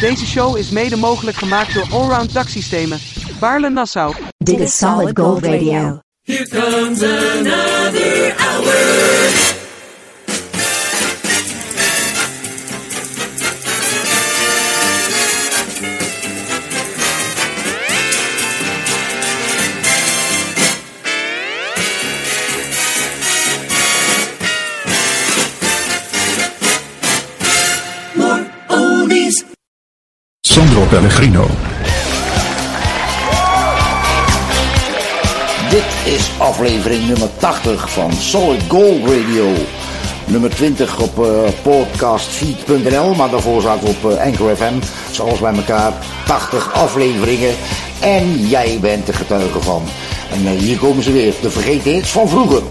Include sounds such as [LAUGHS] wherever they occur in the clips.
Deze show is mede mogelijk gemaakt door Allround Daksystemen, Baarle-Nassau. Dit is Solid Gold Radio. Here comes another hour. Sandro Pellegrino. Dit is aflevering nummer 80 van Solid Gold Radio. Nummer 20 op eh, podcastfeed.nl, maar daarvoor zaten we op eh, Anchor FM. Zoals bij elkaar 80 afleveringen. En jij bent de getuige van. En eh, hier komen ze weer, de vergeten hits van vroeger.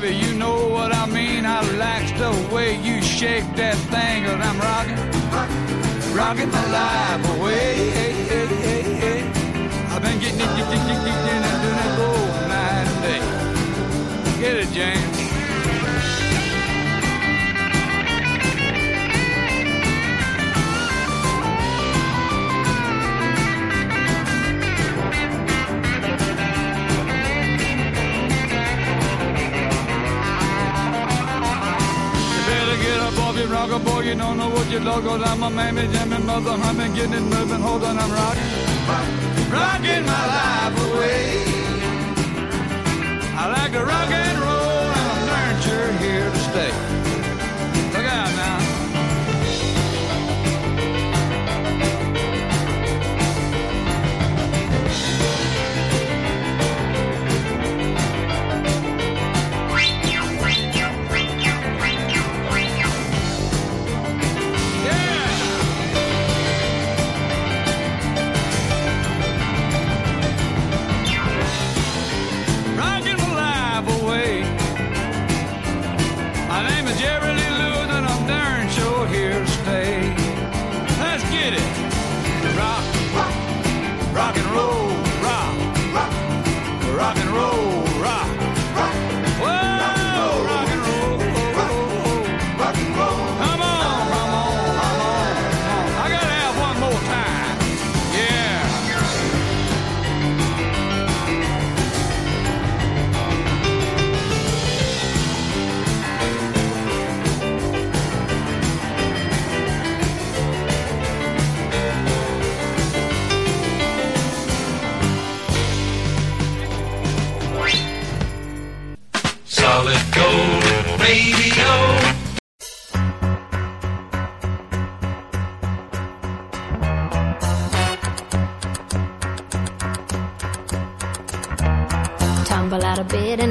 baby, you know what I mean. I like the way you shake that thing, and I'm rocking, rocking my life away. Hey, hey, hey, hey. I've been getting it, getting it, getting it, doing it all night and day. Get it, James. Rock a boy, you don't know what you love, cause I'm a mammy, jammin', mother humming, getting it moving, hold on, I'm rockin', rockin' my life away. I like to rock and roll.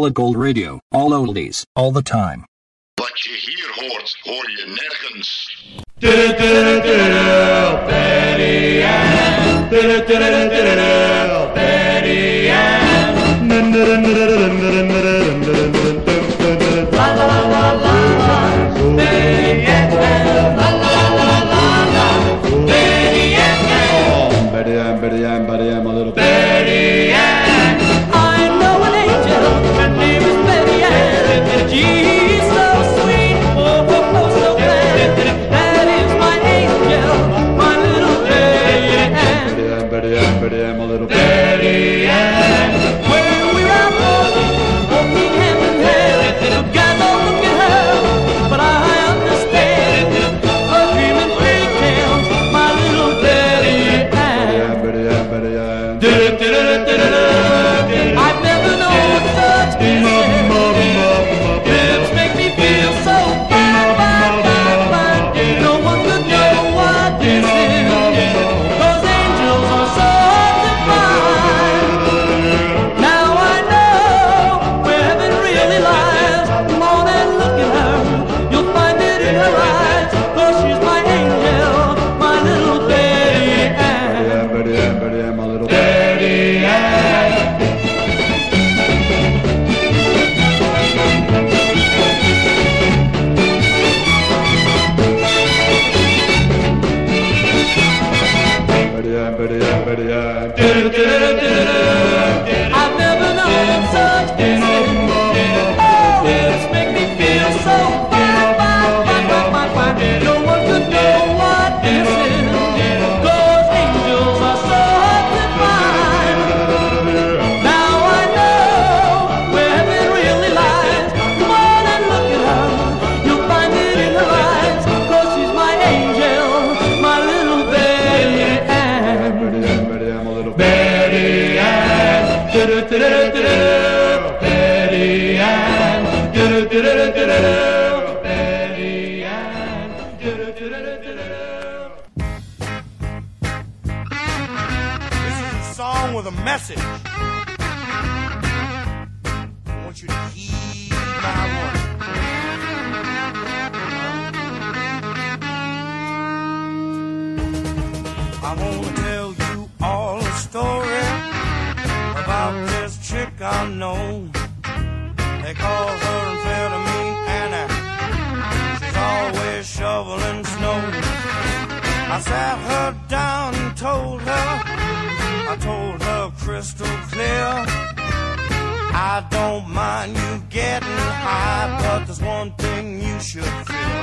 solid gold radio, all oldies, all the time. Wat je hier hoort, hoor je nergens. Betty Ann. Betty Ann. with a message. I want you to heed my warning. I want to tell you all a story about this chick I know. They call her amphetamine Annie. She's always shoveling snow. I sat her down and told her. I told crystal clear. I don't mind you getting high, but there's one thing you should fear.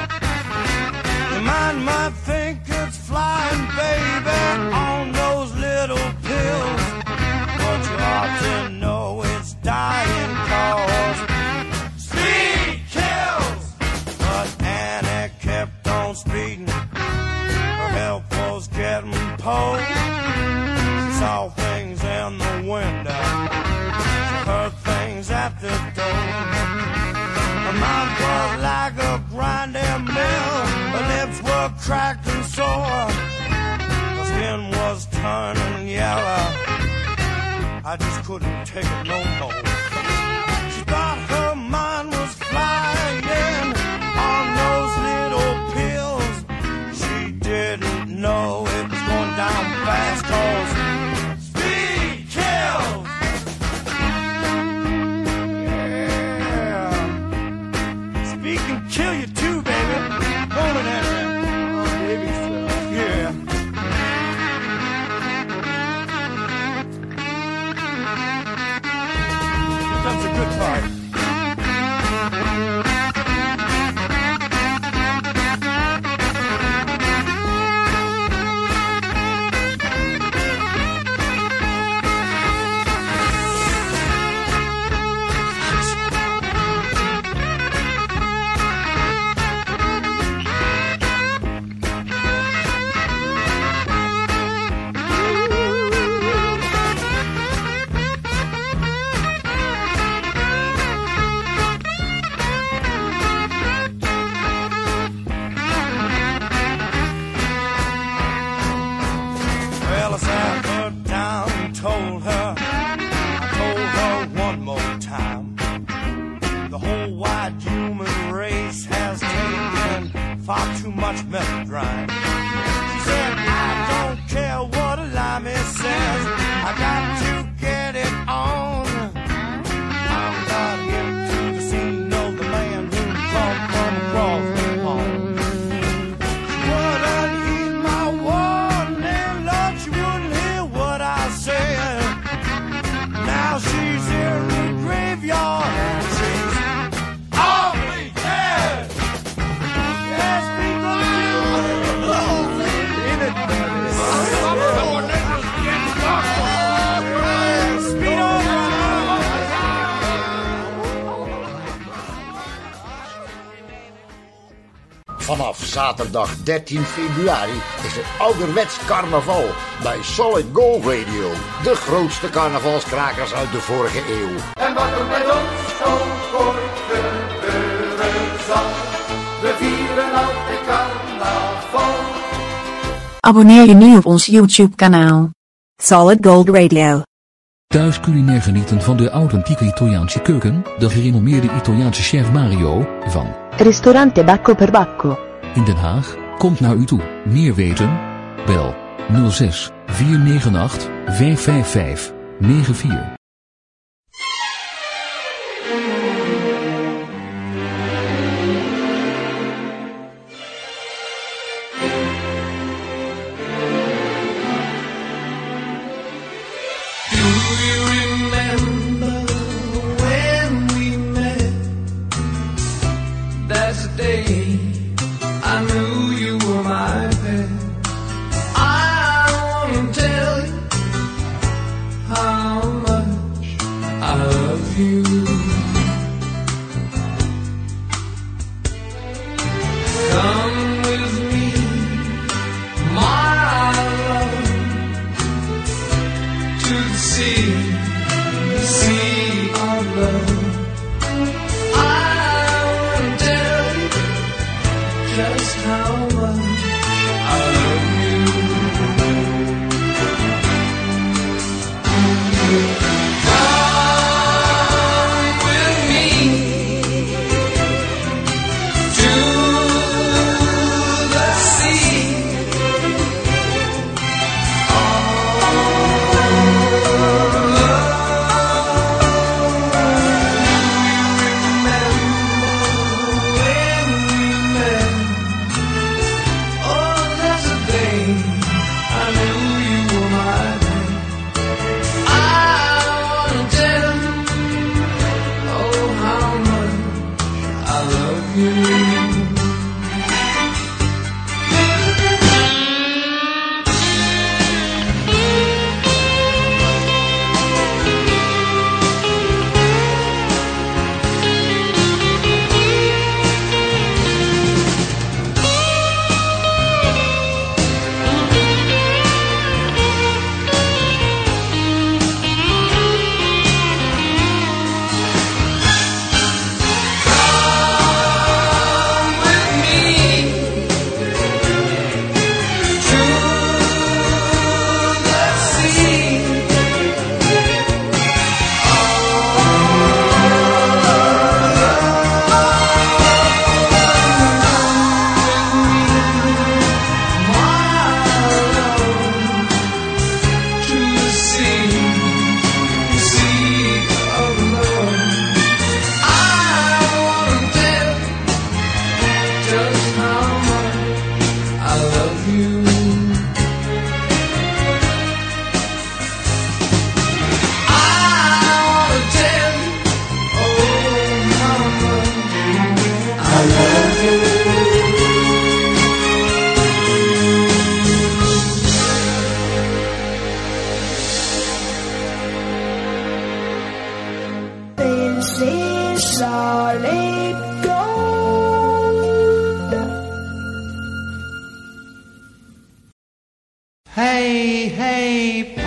Your mind might think it's flying, baby, on those little pills, but you ought to know it's dying cause speed kills. But Annie kept on speeding, her health was getting poor. were cracked and sore. the skin was turning yellow. I just couldn't take it no more. Zaterdag 13 februari is het ouderwets carnaval bij Solid Gold Radio. De grootste carnavalskrakers uit de vorige eeuw. En wat er met ons zo kort gebeuren zal, we vieren altijd carnaval. Abonneer je nu op ons YouTube kanaal. Solid Gold Radio. Thuis culinair genieten van de authentieke Italiaanse keuken, de gerenommeerde Italiaanse chef Mario, van Ristorante Bacco per Bacco. In Den Haag, komt naar u toe. Meer weten? Bel 06 498 555 94.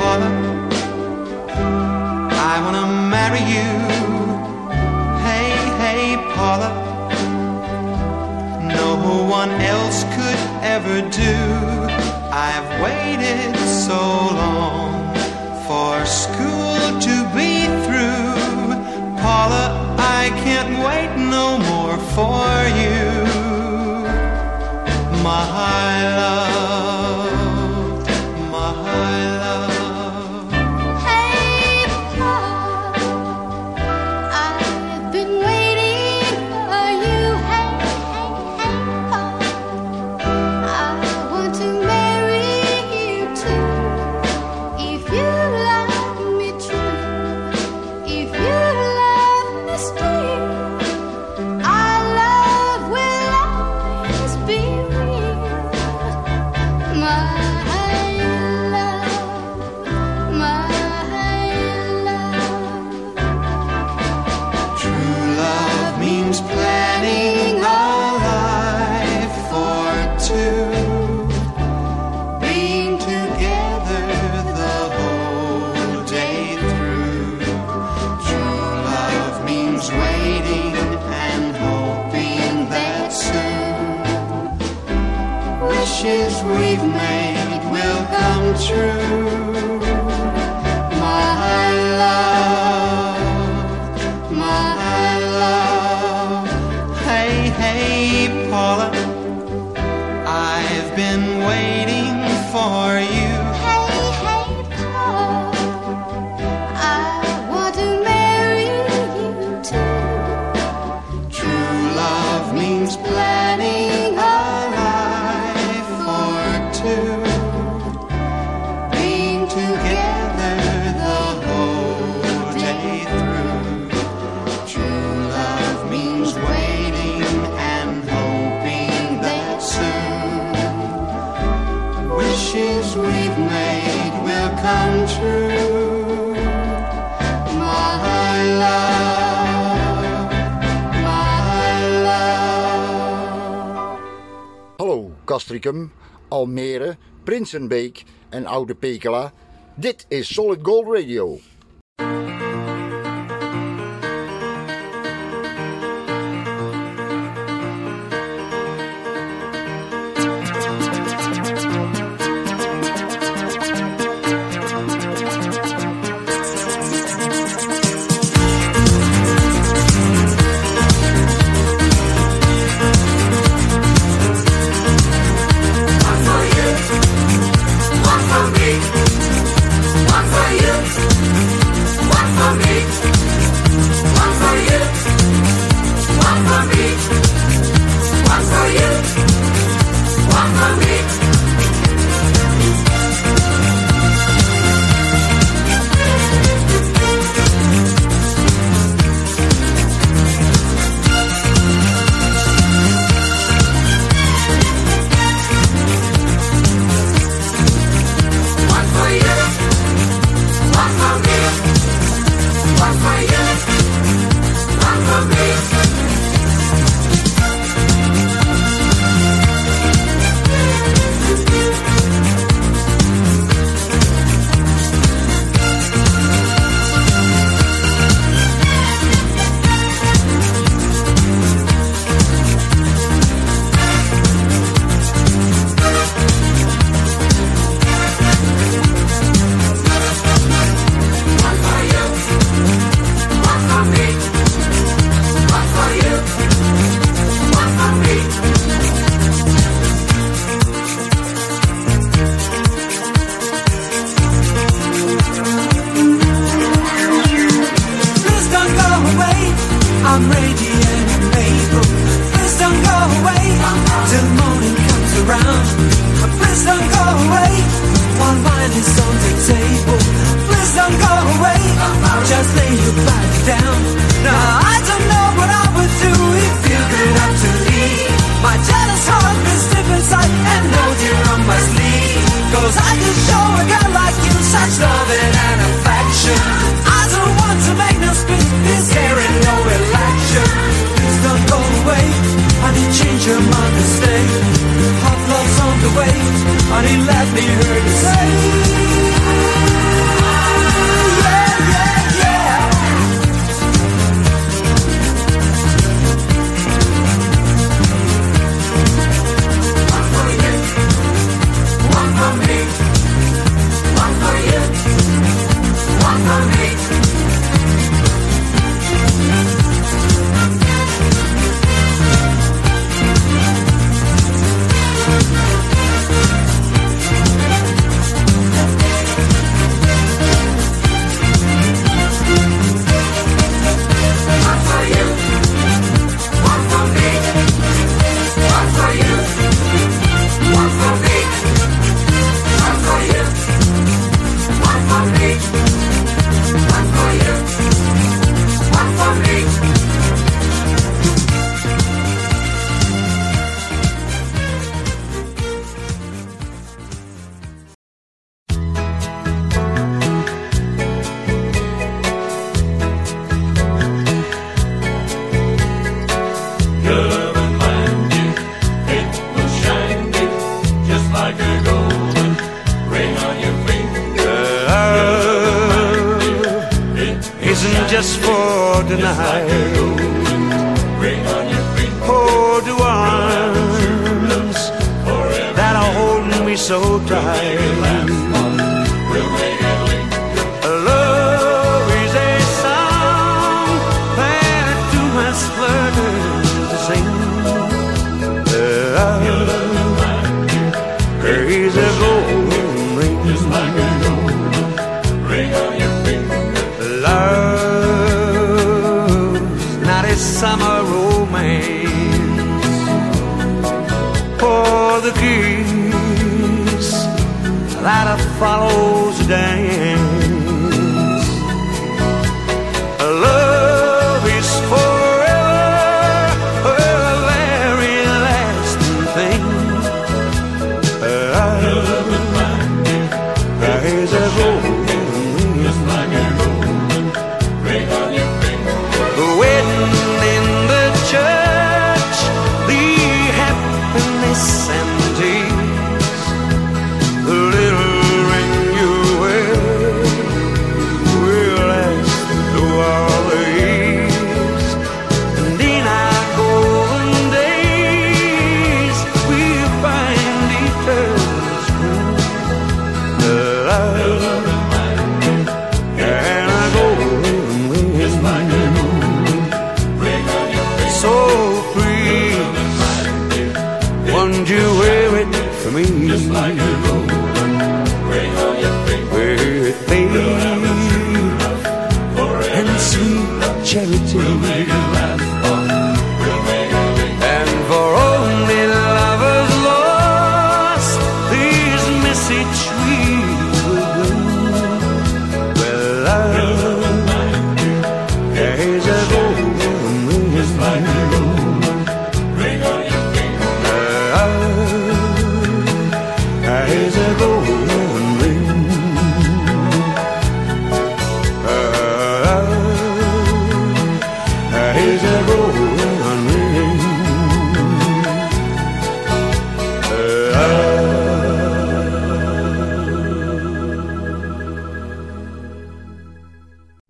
Paula, I wanna marry you. Hey, hey, Paula, no one else could ever do. I've waited so long for school to be through. Paula, I can't wait no more for you. I'm Almere, Prinsenbeek en Oude Pekela. Dit is Solid Gold Radio.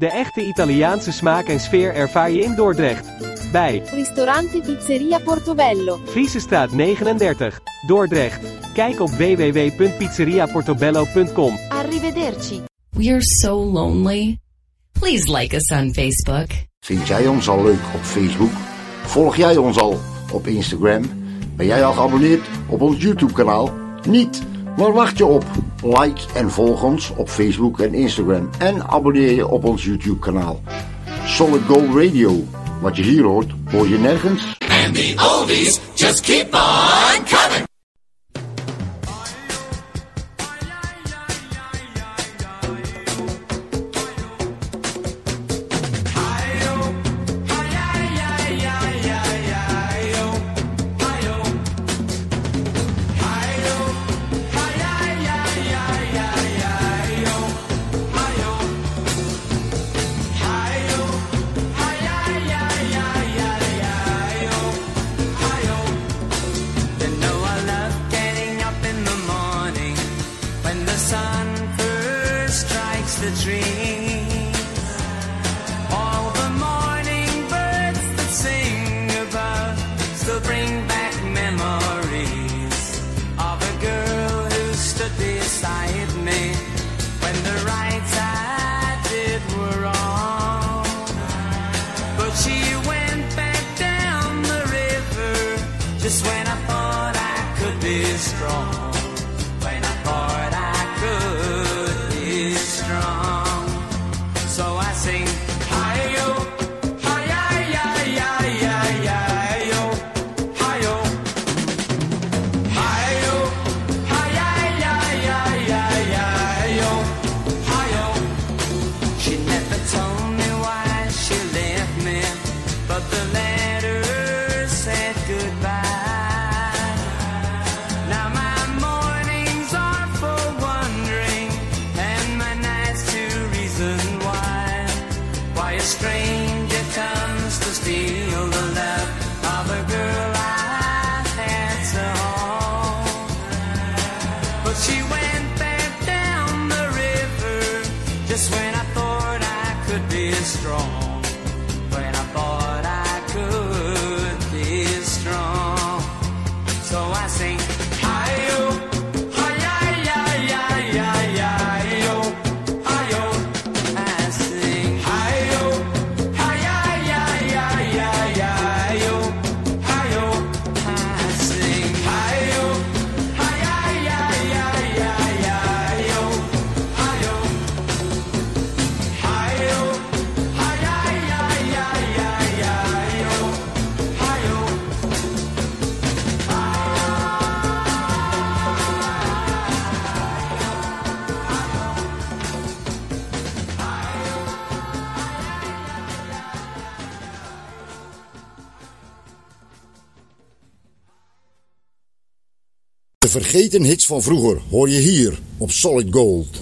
De echte Italiaanse smaak en sfeer ervaar je in Dordrecht. Bij Ristorante Pizzeria Portobello, Friesestraat 39, Dordrecht. Kijk op www.pizzeriaportobello.com. Arrivederci. We are so lonely. Please like us on Facebook. Vind jij ons al leuk op Facebook? Volg jij ons al op Instagram? Ben jij al geabonneerd op ons YouTube kanaal? Niet, waar wacht je op? Like en volg ons op Facebook en Instagram. En abonneer je op ons YouTube-kanaal. Solid Gold Radio. Wat je hier hoort, hoor je nergens. And the oldies just keep on coming. vergeten hits van vroeger hoor je hier op Solid Gold.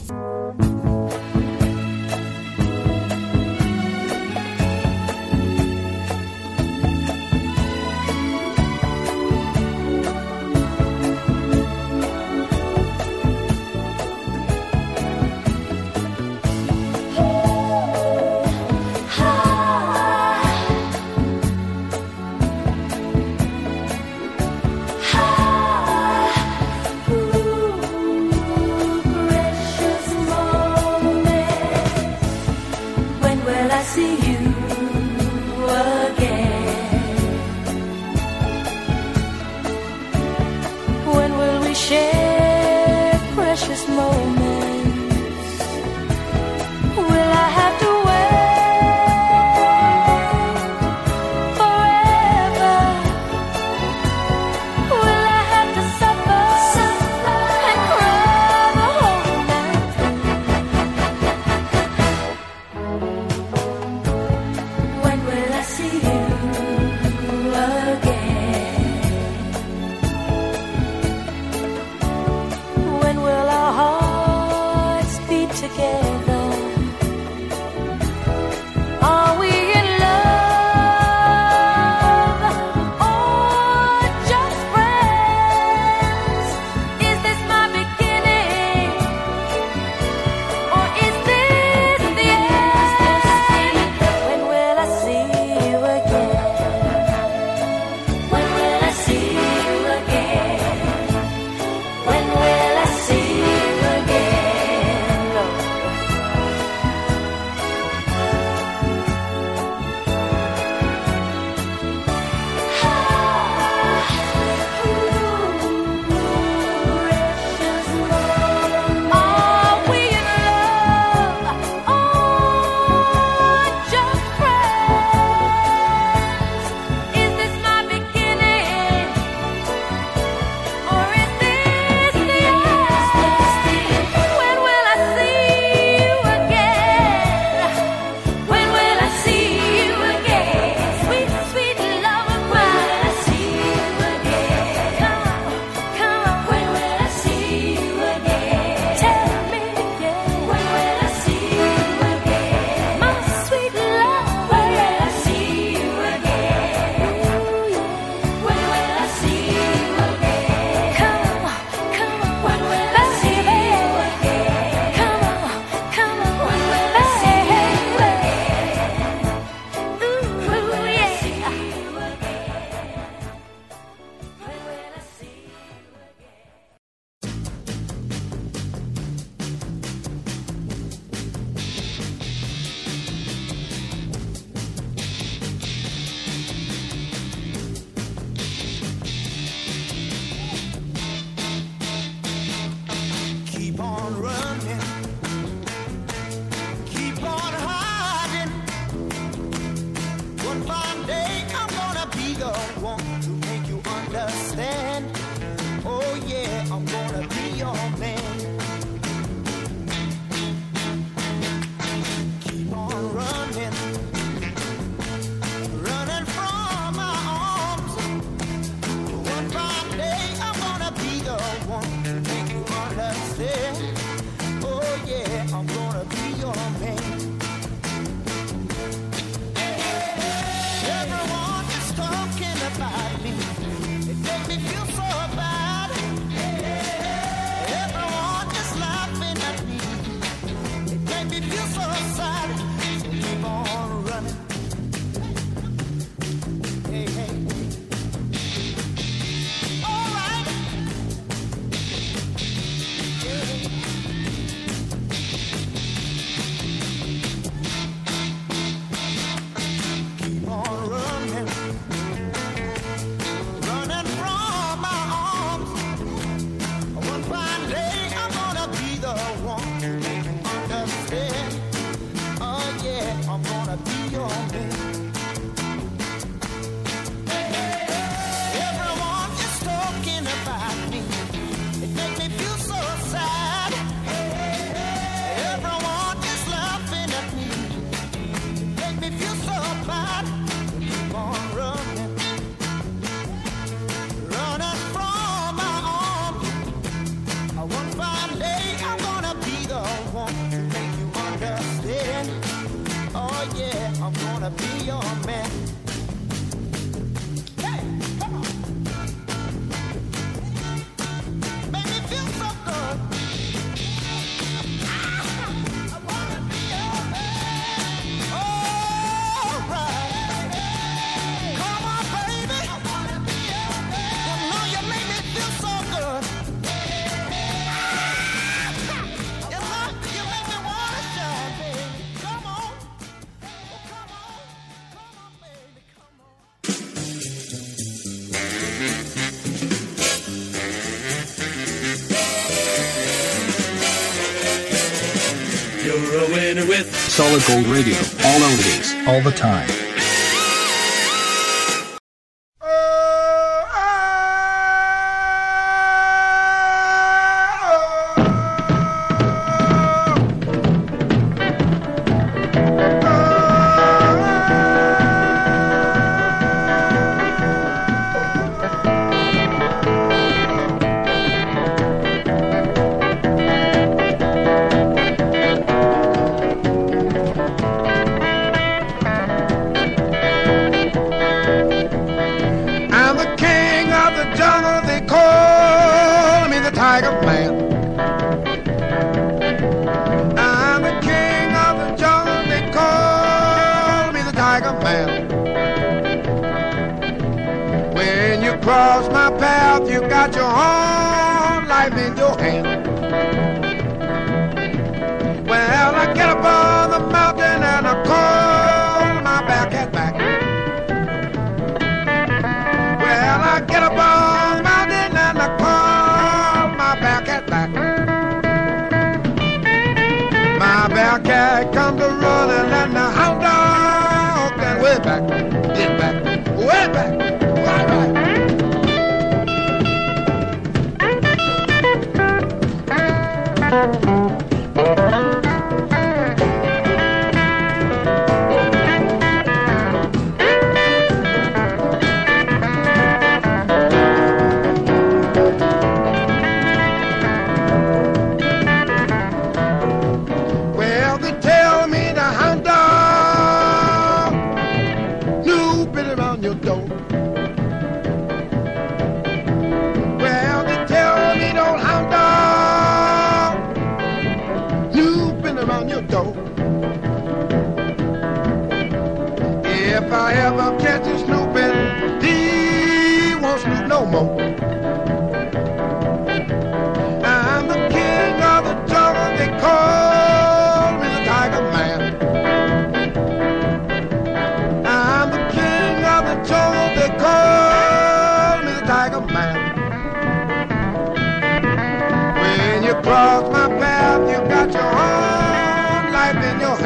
Solid Gold Radio. All oldies. All the time.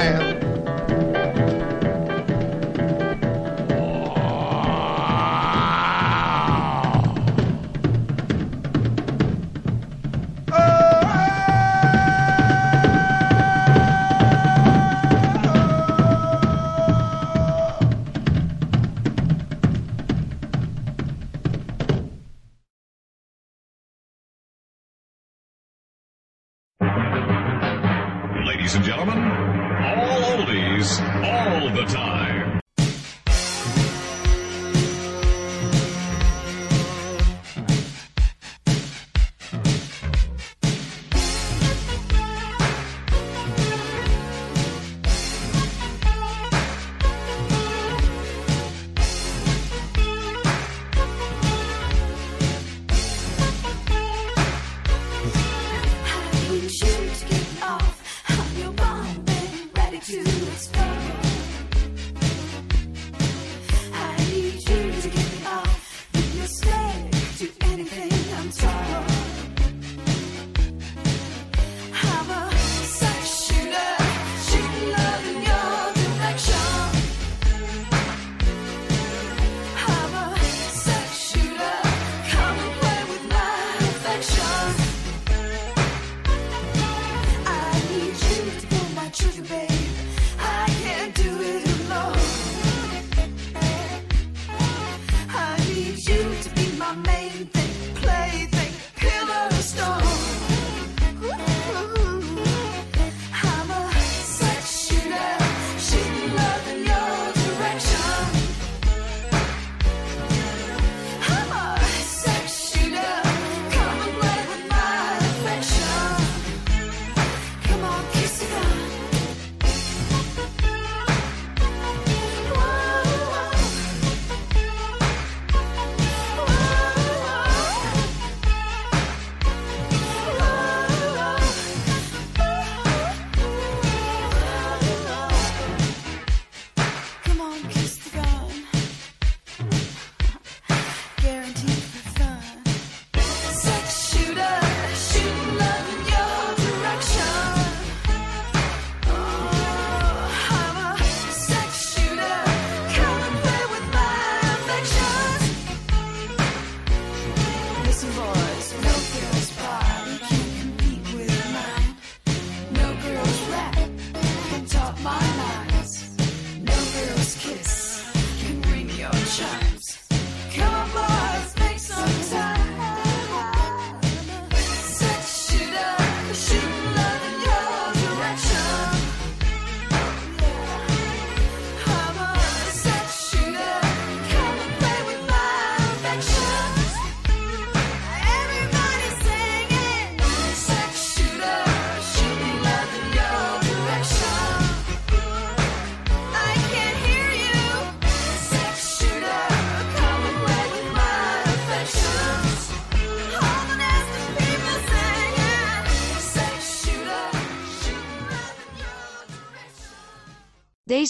Life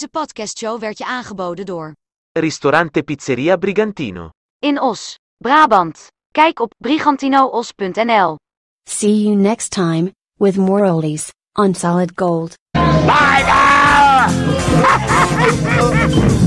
Deze podcastshow werd je aangeboden door Ristorante Pizzeria Brigantino in Os, Brabant. Kijk op brigantinoos.nl. See you next time with more oldies on solid gold. Bye now! [LAUGHS]